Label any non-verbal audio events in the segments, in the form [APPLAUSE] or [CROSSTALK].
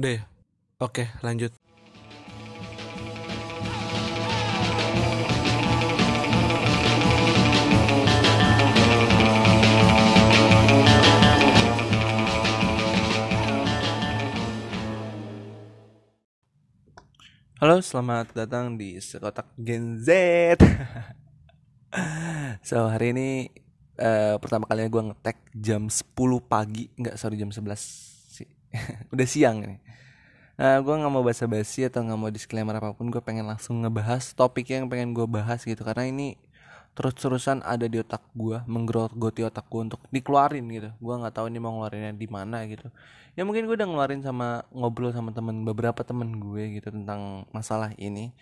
Udah ya? Oke, lanjut. Halo, selamat datang di Sekotak Gen Z. [LAUGHS] so, hari ini uh, pertama kalinya gue ngetek jam 10 pagi, nggak sorry jam 11 sih. [LAUGHS] Udah siang nih. Nah, gue nggak mau basa-basi atau nggak mau disclaimer apa pun, gue pengen langsung ngebahas topik yang pengen gue bahas gitu. Karena ini terus-terusan ada di otak gue menggerogoti otak gue untuk dikeluarin gitu. Gue nggak tahu ini mau ngeluarinnya di mana gitu. Ya mungkin gue udah ngeluarin sama ngobrol sama temen beberapa temen gue gitu tentang masalah ini.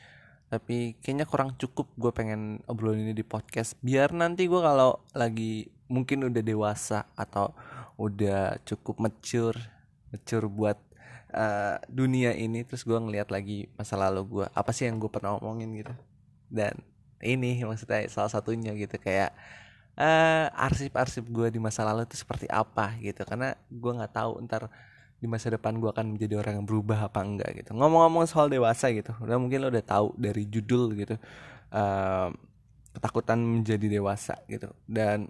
Tapi kayaknya kurang cukup gue pengen obrolin ini di podcast. Biar nanti gue kalau lagi mungkin udah dewasa atau udah cukup mature mature buat uh, dunia ini terus gue ngeliat lagi masa lalu gue apa sih yang gue pernah omongin gitu. Dan ini maksudnya salah satunya gitu kayak uh, arsip-arsip gue di masa lalu itu seperti apa gitu. Karena gue nggak tahu ntar di masa depan gue akan menjadi orang yang berubah apa enggak gitu. Ngomong-ngomong soal dewasa gitu udah mungkin lo udah tahu dari judul gitu uh, ketakutan menjadi dewasa gitu. Dan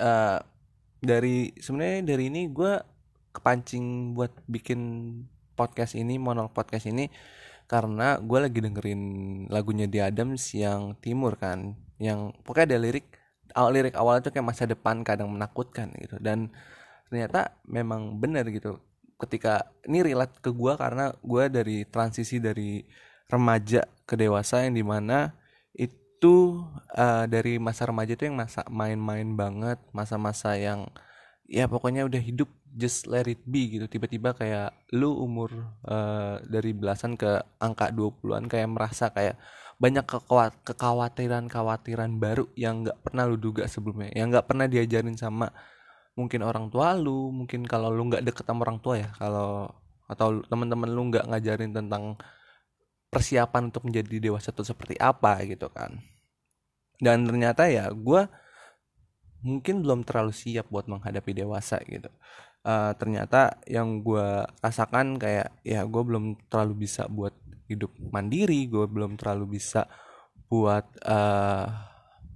uh, dari sebenarnya dari ini gue kepancing buat bikin podcast ini monolog podcast ini karena gue lagi dengerin lagunya di Adams yang timur kan yang pokoknya ada lirik awal lirik awal itu kayak masa depan kadang menakutkan gitu. Dan ternyata memang benar gitu ketika ini relate ke gue karena gue dari transisi dari remaja ke dewasa yang di mana itu uh, dari masa remaja itu yang masa main-main banget masa-masa yang ya pokoknya udah hidup just let it be gitu. Tiba-tiba kayak lu umur uh, dari belasan ke angka 20-an kayak merasa kayak banyak kekhawatiran-kekhawatiran baru yang nggak pernah lu duga sebelumnya yang nggak pernah diajarin sama mungkin orang tua lu mungkin kalau lu nggak deket sama orang tua ya kalau atau teman-teman lu nggak ngajarin tentang persiapan untuk menjadi dewasa itu seperti apa gitu kan. Dan ternyata ya gue mungkin belum terlalu siap buat menghadapi dewasa gitu. Uh, ternyata yang gue rasakan kayak ya gue belum terlalu bisa buat hidup mandiri gue belum terlalu bisa buat uh,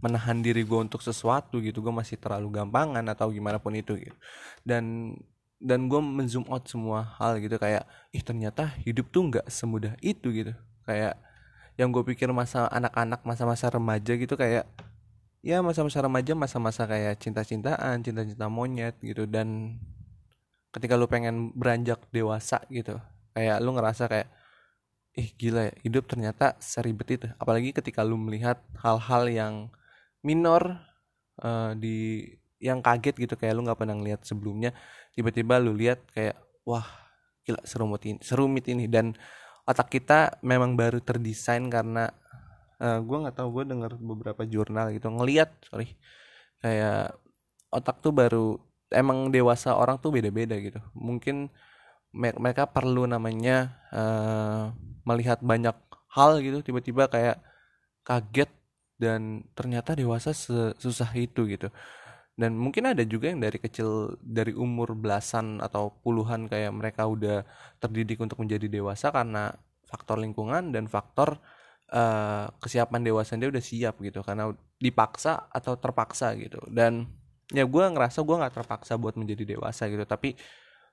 menahan diri gue untuk sesuatu gitu. Gue masih terlalu gampangan atau gimana pun itu gitu. Dan dan gue menzoom out semua hal gitu kayak ih ternyata hidup tuh nggak semudah itu gitu. Kayak yang gue pikir masa anak-anak masa-masa remaja gitu kayak ya masa-masa remaja masa-masa kayak cinta-cintaan cinta-cinta monyet gitu. Dan ketika lu pengen beranjak dewasa gitu kayak lu ngerasa kayak ih gila ya hidup ternyata seribet itu. Apalagi ketika lu melihat hal-hal yang minor uh, di yang kaget gitu. Kayak lu nggak pernah ngeliat sebelumnya tiba-tiba lu lihat kayak wah gila serumit ini serumit ini. Dan otak kita memang baru terdesain karena uh, eh, gue nggak tahu gue denger beberapa jurnal gitu ngeliat sorry kayak otak tuh baru emang dewasa orang tuh beda-beda gitu. Mungkin mereka perlu namanya uh, melihat banyak hal gitu tiba-tiba kayak kaget dan ternyata dewasa susah itu gitu. Dan mungkin ada juga yang dari kecil dari umur belasan atau puluhan kayak mereka udah terdidik untuk menjadi dewasa karena faktor lingkungan dan faktor uh, kesiapan dewasa dia udah siap gitu karena dipaksa atau terpaksa gitu. Dan ya gue ngerasa gue nggak terpaksa buat menjadi dewasa gitu tapi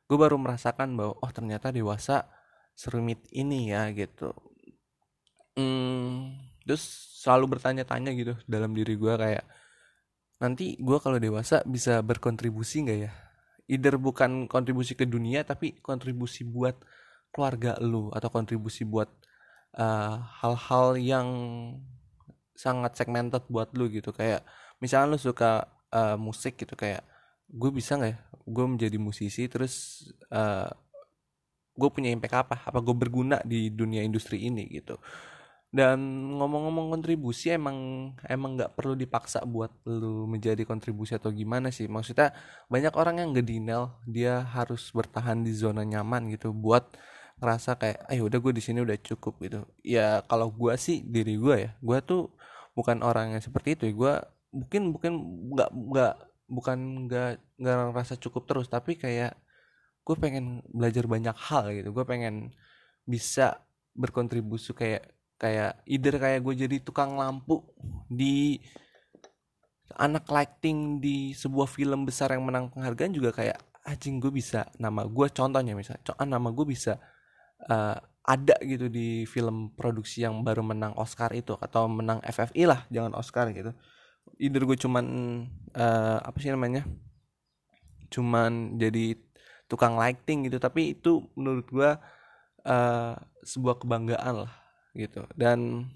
gue baru merasakan bahwa oh ternyata dewasa serumit ini ya gitu. Hmm, terus selalu bertanya-tanya gitu dalam diri gue kayak nanti gue kalau dewasa bisa berkontribusi nggak ya? Either bukan kontribusi ke dunia tapi kontribusi buat keluarga lu atau kontribusi buat eh, hal-hal uh, yang sangat segmented buat lu gitu. Kayak misalnya lu suka uh, musik gitu kayak gue bisa nggak ya? Gue menjadi musisi terus uh, gue punya impact apa? Apa gue berguna di dunia industri ini gitu? Dan ngomong-ngomong kontribusi emang emang nggak perlu dipaksa buat lu menjadi kontribusi atau gimana sih? Maksudnya banyak orang yang gedinel dia harus bertahan di zona nyaman gitu buat ngerasa kayak ayo udah gue di sini udah cukup gitu. Ya kalau gue sih diri gue ya gue tuh bukan orang yang seperti itu ya. Gue mungkin mungkin nggak nggak bukan nggak nggak ngerasa cukup terus tapi kayak gue pengen belajar banyak hal gitu. Gue pengen bisa berkontribusi kayak kayak either kayak gue jadi tukang lampu di anak lighting di sebuah film besar yang menang penghargaan juga kayak anjing gue bisa nama gue contohnya misalnya contoh nama gue bisa uh, ada gitu di film produksi yang baru menang Oscar itu atau menang FFI lah jangan Oscar gitu. Either gue cuman uh, apa sih namanya cuman jadi tukang lighting gitu tapi itu menurut gue uh, sebuah kebanggaan lah gitu. Dan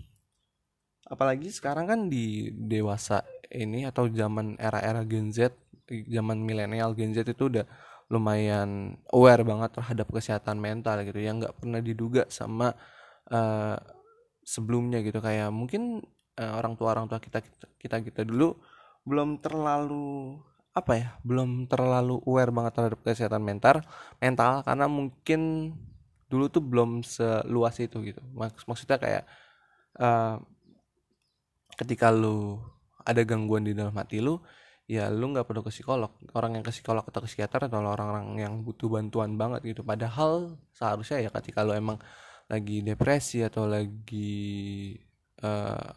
apalagi sekarang kan di dewasa ini atau zaman era-era Gen Z zaman milenial Gen Z itu udah lumayan aware banget terhadap kesehatan mental gitu yang nggak pernah diduga sama uh, sebelumnya gitu. Kayak mungkin uh, orang tua orang tua kita kita kita dulu belum terlalu apa ya belum terlalu aware banget terhadap kesehatan mental mental karena mungkin dulu tuh belum seluas itu gitu. Maks maksudnya kayak uh, ketika lu ada gangguan di dalam hati lu ya lu nggak perlu ke psikolog. Orang yang ke psikolog atau ke psikiater atau orang-orang yang butuh bantuan banget gitu. Padahal seharusnya ya ketika lu emang lagi depresi atau lagi uh,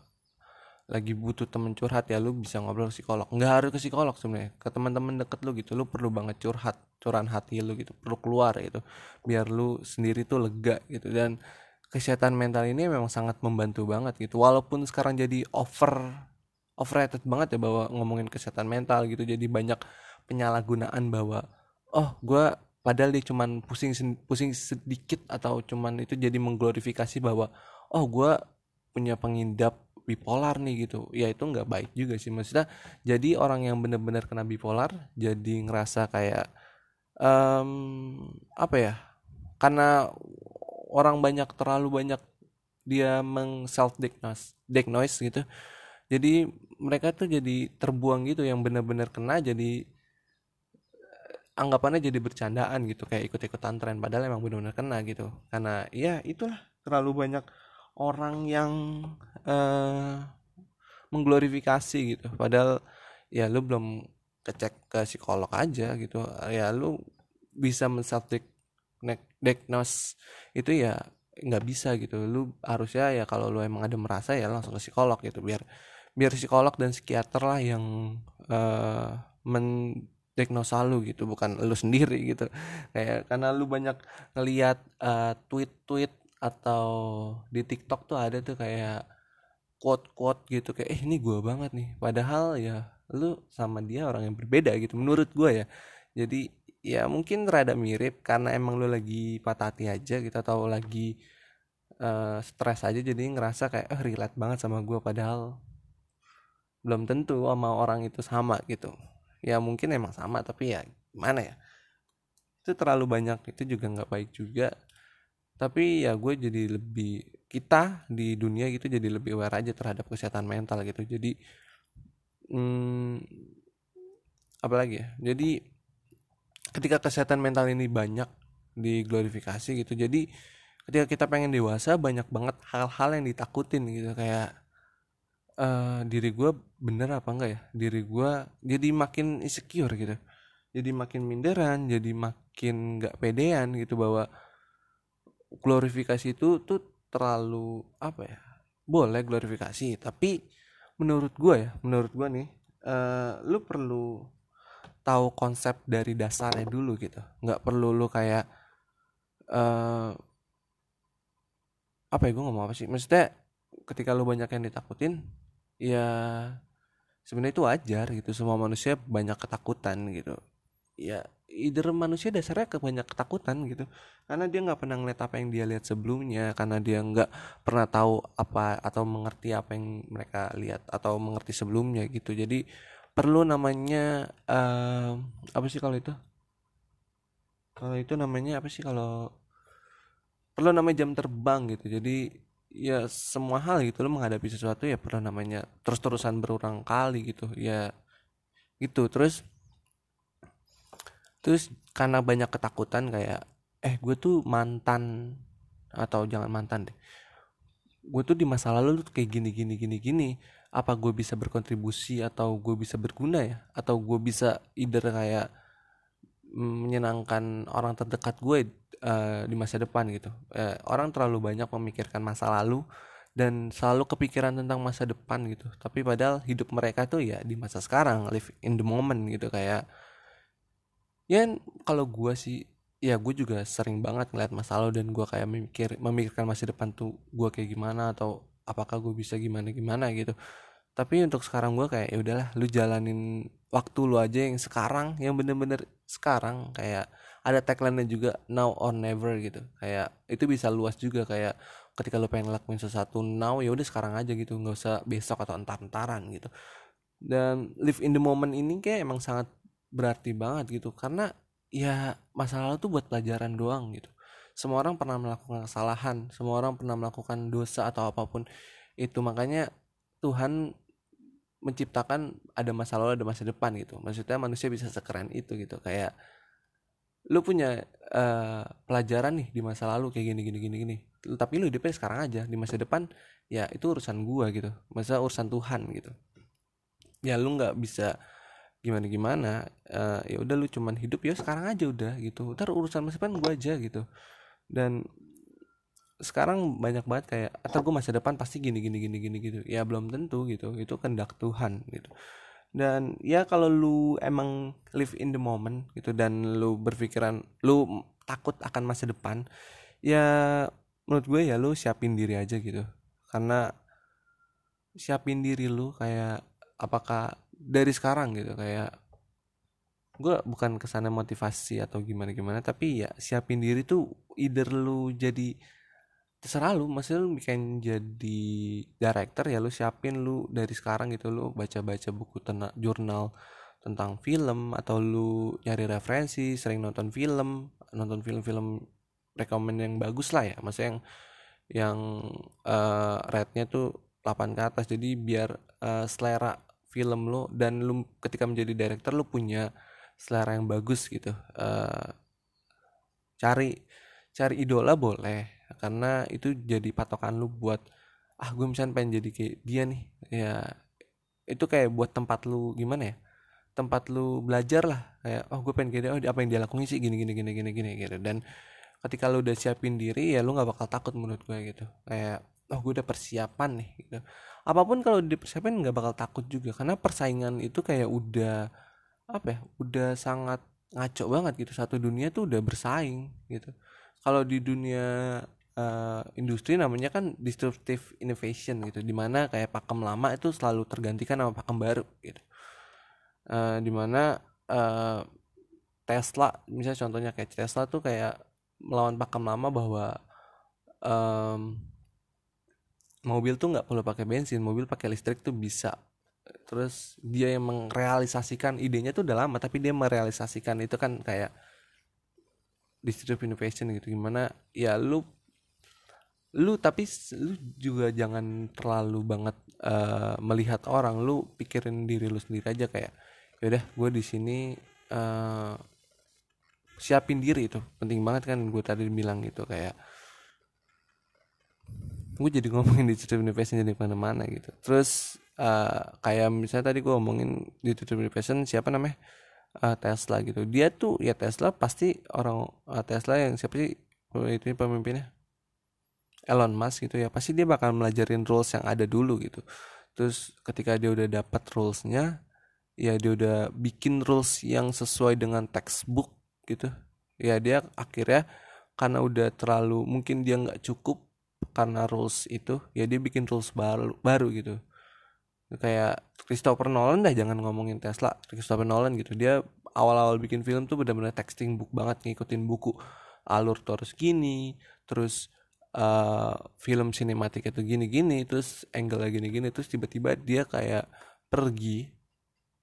lagi butuh temen curhat ya lu bisa ngobrol ke psikolog. Nggak harus ke psikolog sebenarnya. Ke teman-teman deket lu gitu lu perlu banget curhat curahan hati lu gitu. Perlu keluar gitu biar lu sendiri tuh lega gitu. Dan kesehatan mental ini memang sangat membantu banget gitu. Walaupun sekarang jadi over overrated banget ya bahwa ngomongin kesehatan mental gitu. Jadi banyak penyalahgunaan bahwa oh gue padahal dia cuman pusing pusing sedikit atau cuman itu jadi mengglorifikasi bahwa oh gue punya pengidap bipolar nih gitu. Ya itu nggak baik juga sih. Maksudnya jadi orang yang benar-benar kena bipolar jadi ngerasa kayak um, apa ya karena orang banyak terlalu banyak dia meng self diagnose diagnose gitu jadi mereka tuh jadi terbuang gitu yang benar-benar kena jadi eh, anggapannya jadi bercandaan gitu kayak ikut-ikutan tren padahal emang benar-benar kena gitu. Karena ya itulah terlalu banyak orang yang uh, mengglorifikasi gitu. Padahal ya lu belum kecek ke psikolog aja gitu. Ya lu bisa menself diagnose itu ya nggak bisa gitu. Lu harusnya ya kalau lu emang ada merasa ya langsung ke psikolog gitu biar biar psikolog dan psikiater lah yang uh, mendiagnosa lu gitu bukan lu sendiri gitu. Kayak karena lu banyak ngelihat uh, tweet-tweet atau di TikTok tuh ada tuh kayak quote-quote gitu kayak eh ini gue banget nih. Padahal ya lu sama dia orang yang berbeda gitu menurut gue ya. Jadi ya mungkin rada mirip karena emang lu lagi patah hati aja gitu atau lagi uh, stres aja jadi ngerasa kayak eh relate banget sama gue padahal belum tentu sama orang itu sama gitu. Ya mungkin emang sama tapi ya gimana ya? Itu terlalu banyak itu juga nggak baik juga. Tapi ya gue jadi lebih kita di dunia gitu jadi lebih aware aja terhadap kesehatan mental gitu. Jadi hmm, apalagi ya? Jadi ketika kesehatan mental ini banyak diglorifikasi gitu jadi ketika kita pengen dewasa banyak banget hal-hal yang ditakutin gitu. Kayak uh, diri gue bener apa enggak ya? Diri gue jadi makin insecure gitu. Jadi makin minderan jadi makin nggak pedean gitu bahwa glorifikasi itu tuh terlalu apa ya boleh glorifikasi. Tapi menurut gue ya menurut gue nih uh, lu perlu tahu konsep dari dasarnya dulu gitu. Nggak perlu lu kayak uh, apa ya gue ngomong apa sih? Maksudnya ketika lu banyak yang ditakutin ya sebenarnya itu wajar gitu semua manusia banyak ketakutan gitu. Ya either manusia dasarnya ke banyak ketakutan gitu. Karena dia nggak pernah ngeliat apa yang dia lihat sebelumnya karena dia nggak pernah tahu apa atau mengerti apa yang mereka lihat atau mengerti sebelumnya gitu. Jadi perlu namanya uh, apa sih kalau itu? Kalau itu namanya apa sih kalau perlu namanya jam terbang gitu. Jadi ya semua hal gitu lo menghadapi sesuatu ya pernah namanya terus-terusan berulang kali gitu ya gitu. Terus terus karena banyak ketakutan kayak eh gue tuh mantan atau jangan mantan deh gue tuh di masa lalu tuh kayak gini gini gini gini apa gue bisa berkontribusi atau gue bisa berguna ya? Atau gue bisa either kayak menyenangkan orang terdekat gue uh, di masa depan gitu. Uh, orang terlalu banyak memikirkan masa lalu dan selalu kepikiran tentang masa depan gitu. Tapi padahal hidup mereka tuh ya di masa sekarang live in the moment gitu kayak ya kalau gue sih ya gue juga sering banget ngeliat masa lalu dan gue kayak memikir memikirkan masa depan tuh gue kayak gimana atau apakah gue bisa gimana gimana gitu tapi untuk sekarang gue kayak ya udahlah lu jalanin waktu lu aja yang sekarang yang bener-bener sekarang. Kayak ada tagline-nya juga now or never gitu. Kayak itu bisa luas juga kayak ketika lo pengen ngelakuin sesuatu now ya udah sekarang aja gitu nggak usah besok atau entar-entaran gitu. Dan live in the moment ini kayak emang sangat berarti banget gitu. Karena ya masa lalu tuh buat pelajaran doang gitu. Semua orang pernah melakukan kesalahan semua orang pernah melakukan dosa atau apa pun itu. Makanya Tuhan menciptakan ada masa lalu ada masa depan gitu. Maksudnya manusia bisa sekeren itu gitu. Kayak lu punya uh, pelajaran nih di masa lalu kayak gini gini gini gini. Tapi lu hidupnya sekarang aja. Di masa depan ya itu urusan gua gitu. Masa urusan Tuhan gitu. Ya lu nggak bisa gimana gimana uh, ya udah lu cuman hidup ya sekarang aja udah gitu. Ntar urusan masa depan gua aja gitu. Dan sekarang banyak banget kayak atau gue masa depan pasti gini gini gini gini gitu ya belum tentu gitu. Itu kehendak Tuhan gitu. Dan ya kalau lu emang live in the moment gitu dan lu berpikiran lu takut akan masa depan ya menurut gue ya lu siapin diri aja gitu. Karena siapin diri lu kayak apakah dari sekarang gitu kayak gue bukan ke sana motivasi atau gimana gimana tapi ya siapin diri tuh either lu jadi terserah lu maksudnya lu bikin jadi director ya lu siapin lu dari sekarang gitu. Lu baca-baca buku tentang jurnal tentang film atau lu nyari referensi sering nonton film nonton film-film rekomend yang bagus lah ya. Maksudnya yang yang uh, rate-nya tuh 8 ke atas. Jadi biar uh, selera film lo dan lu ketika menjadi director lu punya selera yang bagus gitu. Uh, cari cari idola boleh karena itu jadi patokan lu buat ah gue misalnya pengen jadi kayak dia nih. Ya itu kayak buat tempat lu gimana ya tempat lu belajar lah. Kayak oh gue pengen kayak oh apa yang dia lakuin sih gini gini gini gini gini gitu. Dan ketika lu udah siapin diri ya lu nggak bakal takut menurut gue gitu. Kayak oh gue udah persiapan nih gitu. Apa pun kalau dipersiapin nggak bakal takut juga karena persaingan itu kayak udah apa ya udah sangat ngaco banget gitu. Satu dunia tuh udah bersaing gitu. Kalau di dunia uh, industri namanya kan disruptive innovation gitu di mana kayak pakem lama itu selalu tergantikan sama pakem baru gitu. Uh, di mana uh, Tesla misalnya contohnya kayak Tesla tuh kayak melawan pakem lama bahwa um, mobil tuh nggak perlu pakai bensin mobil pakai listrik tuh bisa. Terus dia yang merealisasikan idenya tuh udah lama tapi dia merealisasikan itu kan kayak disruptive innovation gitu. Gimana? Ya lu lu tapi lu juga jangan terlalu banget uh, melihat orang. Lu pikirin diri lu sendiri aja kayak yaudah gue di sini uh, siapin diri. Itu penting banget kan gue tadi bilang gitu kayak gue jadi ngomongin di Digital Innovation jadi mana-mana gitu. Terus uh, kayak misalnya tadi gue ngomongin di Digital Innovation siapa namanya? Uh, Tesla gitu. Dia tuh ya Tesla pasti orang uh, Tesla yang siapa sih? Itu pemimpinnya Elon Musk gitu ya pasti dia bakal melajarin rules yang ada dulu gitu. Terus ketika dia udah dapat rulesnya ya dia udah bikin rules yang sesuai dengan textbook gitu. Ya dia akhirnya karena udah terlalu mungkin dia nggak cukup karena rules itu ya dia bikin rules baru baru gitu. Kayak Christopher Nolan dah jangan ngomongin Tesla Christopher Nolan gitu. Dia awal-awal bikin film tuh benar-benar texting book banget ngikutin buku alur terus gini terus uh, film sinematik itu gini-gini terus angle gini-gini terus tiba-tiba dia kayak pergi.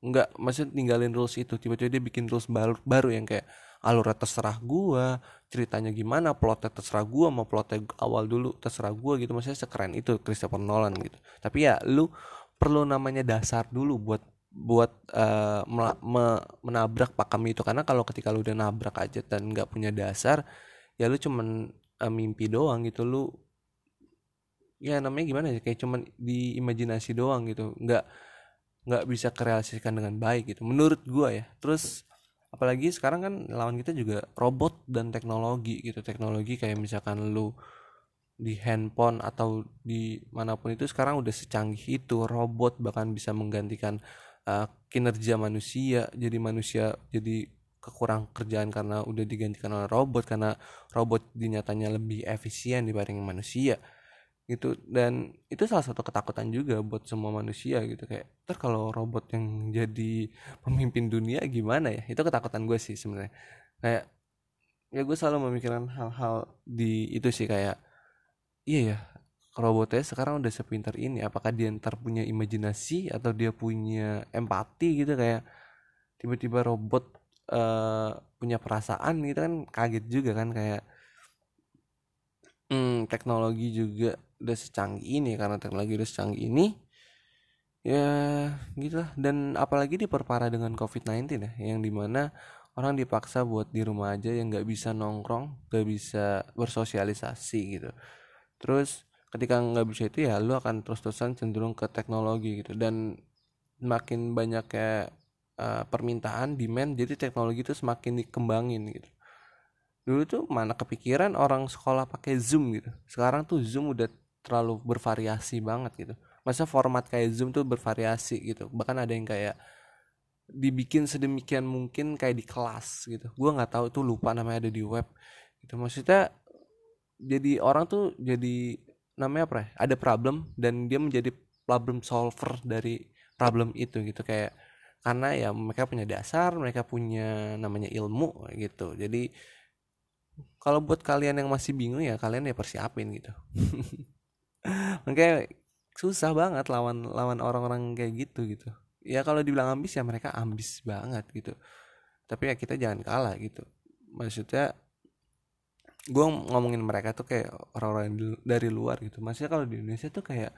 Nggak maksud ninggalin rules itu tiba-tiba dia bikin rules baru baru yang kayak alurnya terserah gua ceritanya gimana plotnya terserah gua mau plotnya awal dulu terserah gua gitu. Maksudnya sekeren itu Christopher Nolan gitu. Tapi ya lu perlu namanya dasar dulu buat buat uh, me me menabrak pakam itu. Karena kalau ketika lu udah nabrak aja dan nggak punya dasar ya lu cuman uh, mimpi doang gitu. Lu ya namanya gimana ya kayak cuman di imajinasi doang gitu. Nggak nggak bisa kerealisasikan dengan baik gitu menurut gua ya. Terus apalagi sekarang kan lawan kita juga robot dan teknologi gitu. Teknologi kayak misalkan lu di handphone atau di mana pun itu sekarang udah secanggih itu. Robot bahkan bisa menggantikan uh, kinerja manusia. Jadi manusia jadi kekurang kerjaan karena udah digantikan oleh robot karena robot dinyatanya lebih efisien dibanding manusia gitu. Dan itu salah satu ketakutan juga buat semua manusia gitu. Kayak ter kalau robot yang jadi pemimpin dunia gimana ya? Itu ketakutan gue sih sebenarnya. Kayak ya gue selalu memikirkan hal-hal di itu sih kayak iya ya robotnya sekarang udah sepintar ini apakah dia ntar punya imajinasi atau dia punya empati? Gitu kayak tiba-tiba robot uh, punya perasaan gitu kan kaget juga kan kayak hmm, teknologi juga udah secanggih ini karena teknologi udah secanggih ini. Ya gitu lah dan apalagi diperparah dengan covid-19 ya yang di mana orang dipaksa buat di rumah aja yang nggak bisa nongkrong nggak bisa bersosialisasi gitu. Terus ketika nggak bisa itu ya lu akan terus-terusan cenderung ke teknologi gitu. Dan makin banyak kayak uh, permintaan demand jadi teknologi itu semakin dikembangin gitu. Dulu tuh mana kepikiran orang sekolah pakai zoom gitu. Sekarang tuh zoom udah terlalu bervariasi banget gitu. Masa format kayak zoom tuh bervariasi gitu. Bahkan ada yang kayak dibikin sedemikian mungkin kayak di kelas gitu. Gue nggak tahu tuh lupa namanya ada di web gitu. Maksudnya jadi orang tuh jadi namanya apa ya ada problem dan dia menjadi problem solver dari problem itu gitu. Kayak karena ya mereka punya dasar mereka punya namanya ilmu gitu. Jadi kalau buat kalian yang masih bingung ya kalian ya persiapin gitu. [LAUGHS] Makanya susah banget lawan lawan orang-orang kayak gitu gitu. Ya kalau dibilang ambis ya mereka ambis banget gitu. Tapi ya kita jangan kalah gitu. Maksudnya gue ngomongin mereka tuh kayak orang-orang dari luar gitu. Maksudnya kalau di Indonesia tuh kayak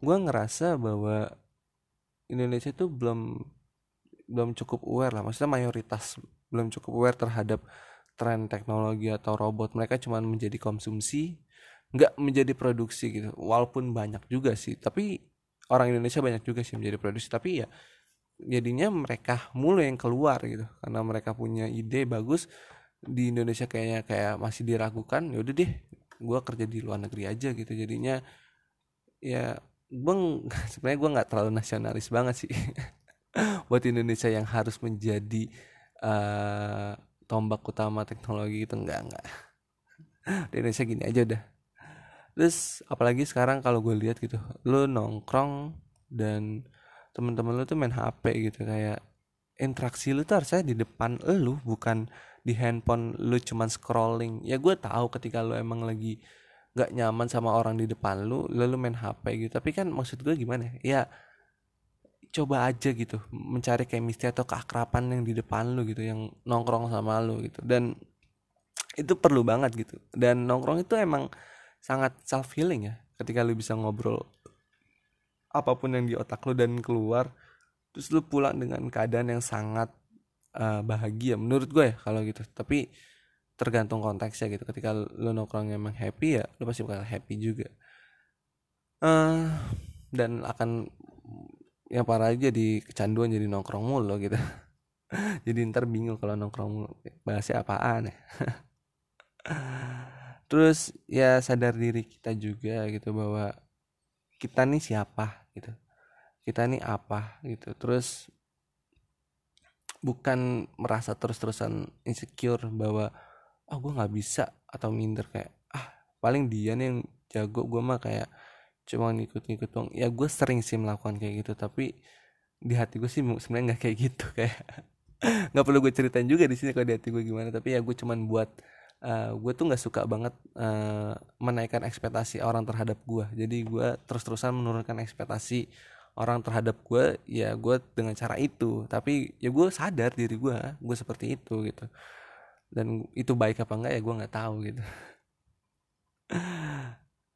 gue ngerasa bahwa Indonesia tuh belum belum cukup aware lah. Maksudnya mayoritas belum cukup aware terhadap tren teknologi atau robot. Mereka cuma menjadi konsumsi nggak menjadi produksi gitu. Walaupun banyak juga sih tapi orang Indonesia banyak juga sih menjadi produksi. Tapi ya jadinya mereka mulu yang keluar gitu. Karena mereka punya ide bagus di Indonesia kayaknya kayak masih diragukan ya udah deh gue kerja di luar negeri aja gitu. Jadinya ya gue sebenarnya gue nggak terlalu nasionalis banget sih [LAUGHS] [LAUGHS] buat Indonesia yang harus menjadi uh, tombak utama teknologi itu enggak enggak. [LAUGHS] Di Indonesia gini aja udah. Terus apalagi sekarang kalau gue lihat gitu lu nongkrong dan temen-temen lu tuh main HP gitu kayak interaksi lu tuh harusnya di depan lu bukan di handphone lu cuman scrolling. Ya gue tahu ketika lu emang lagi nggak nyaman sama orang di depan lu lalu main HP gitu. Tapi kan maksud gue gimana ya coba aja gitu mencari chemistry atau keakrapan yang di depan lu gitu yang nongkrong sama lu gitu. Dan itu perlu banget gitu. Dan nongkrong itu emang sangat self healing ya ketika lu bisa ngobrol apa pun yang di otak lu dan keluar terus lu pulang dengan keadaan yang sangat uh, bahagia menurut gue ya kalau gitu. Tapi tergantung konteksnya gitu. Ketika lu nongkrong emang happy ya lu pasti bakal happy juga. Uh, dan akan yang parah aja di kecanduan jadi nongkrong mulu gitu. [LAUGHS] Jadi ntar bingung kalau nongkrong mulu. Bahasnya apaan ya? [LAUGHS] Terus ya sadar diri kita juga gitu bahwa kita nih siapa gitu. Kita nih apa gitu. Terus bukan merasa terus-terusan insecure bahwa ah oh, gue nggak bisa atau minder kayak ah paling dia nih yang jago gue mah kayak cuma ngikut-ngikut dong ya gue sering sih melakukan kayak gitu tapi di hati gue sih sebenarnya nggak kayak gitu [LAUGHS] kayak nggak perlu gue ceritain juga di sini kalau di hati gue gimana tapi ya gue cuman buat uh, eh, gue tuh nggak suka banget uh, menaikkan ekspektasi orang terhadap gue jadi gue terus-terusan menurunkan ekspektasi orang terhadap gue ya gue dengan cara itu. Tapi ya gue sadar diri gue gue seperti itu gitu. Dan itu baik apa enggak ya gue nggak tahu gitu [LAUGHS]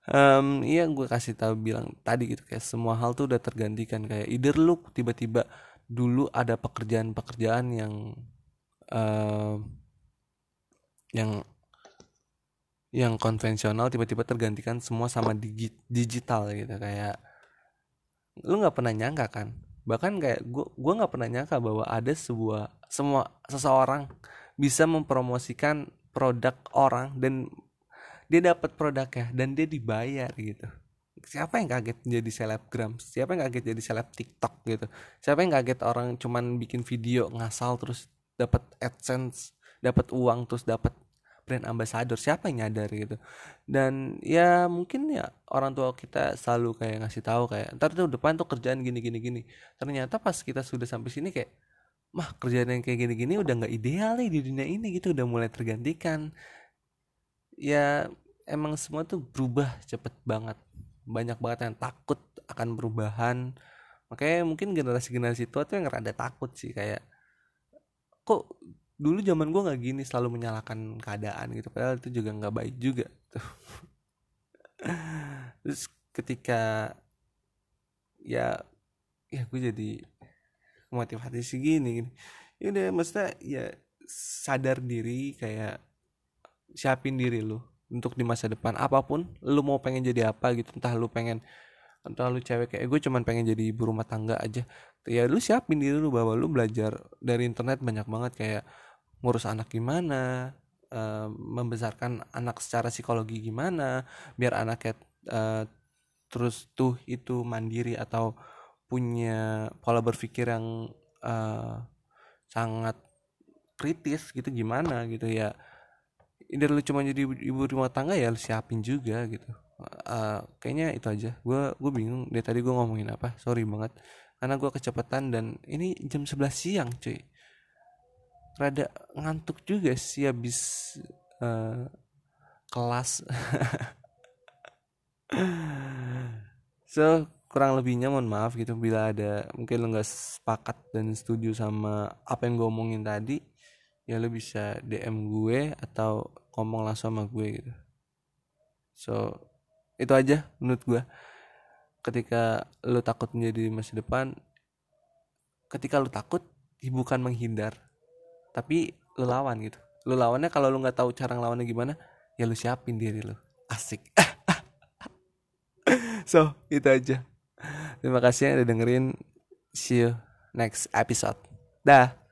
um, iya gue kasih tahu bilang tadi gitu kayak semua hal tuh udah tergantikan. Kayak either lu tiba-tiba dulu ada pekerjaan-pekerjaan yang uh, yang yang konvensional tiba-tiba tergantikan semua sama digi digital gitu. Kayak lu nggak pernah nyangka kan? Bahkan kayak gue gue nggak pernah nyangka bahwa ada sebuah semua seseorang bisa mempromosikan produk orang dan dia dapat produknya dan dia dibayar gitu. Siapa yang kaget jadi selebgram? Siapa yang kaget jadi seleb tiktok gitu? Siapa yang kaget orang cuman bikin video ngasal terus dapat adsense dapat uang terus dapat brand ambassador? Siapa yang nyadar gitu? Dan ya mungkin ya orang tua kita selalu kayak ngasih tahu kayak ntar tuh depan tuh kerjaan gini gini gini. Ternyata pas kita sudah sampai sini kayak mah kerjaan yang kayak gini gini udah nggak ideal nih di dunia ini gitu udah mulai tergantikan ya emang semua tuh berubah cepet banget. Banyak banget yang takut akan perubahan. Makanya mungkin generasi-generasi tua tuh yang rada takut sih kayak kok dulu zaman gue nggak gini selalu menyalahkan keadaan gitu. Padahal itu juga nggak baik juga tuh. [LAUGHS] Terus ketika ya ya gue jadi motivasi segini gini. Ya udah maksudnya ya sadar diri kayak siapin diri lu untuk di masa depan. Apa pun lu mau pengen jadi apa gitu entah lu pengen entah lu cewek kayak gue cuman pengen jadi ibu rumah tangga aja. Ya lu siapin diri lu bahwa lu belajar dari internet banyak banget kayak ngurus anak gimana uh, membesarkan anak secara psikologi gimana biar anaknya uh, terus tuh itu mandiri atau punya pola berpikir yang uh, sangat kritis gitu gimana gitu ya ini lu cuma jadi ibu, rumah tangga ya lu siapin juga gitu. Uh, kayaknya itu aja. Gue gue bingung dari tadi gue ngomongin apa. Sorry banget. Karena gue kecepatan dan ini jam 11 siang cuy. Rada ngantuk juga sih habis uh, kelas. [LAUGHS] So kurang lebihnya mohon maaf gitu. Bila ada mungkin lo nggak sepakat dan setuju sama apa yang gue omongin tadi ya lo bisa DM gue atau ngomong langsung sama gue gitu. So itu aja menurut gue ketika lo takut menjadi masa depan ketika lo takut ya bukan menghindar tapi lo lawan gitu. Lo lawannya kalau lo nggak tahu cara ngelawannya gimana ya lo siapin diri lo asik. [LAUGHS] So itu aja. Terima kasih yang udah dengerin. See you next episode. Dah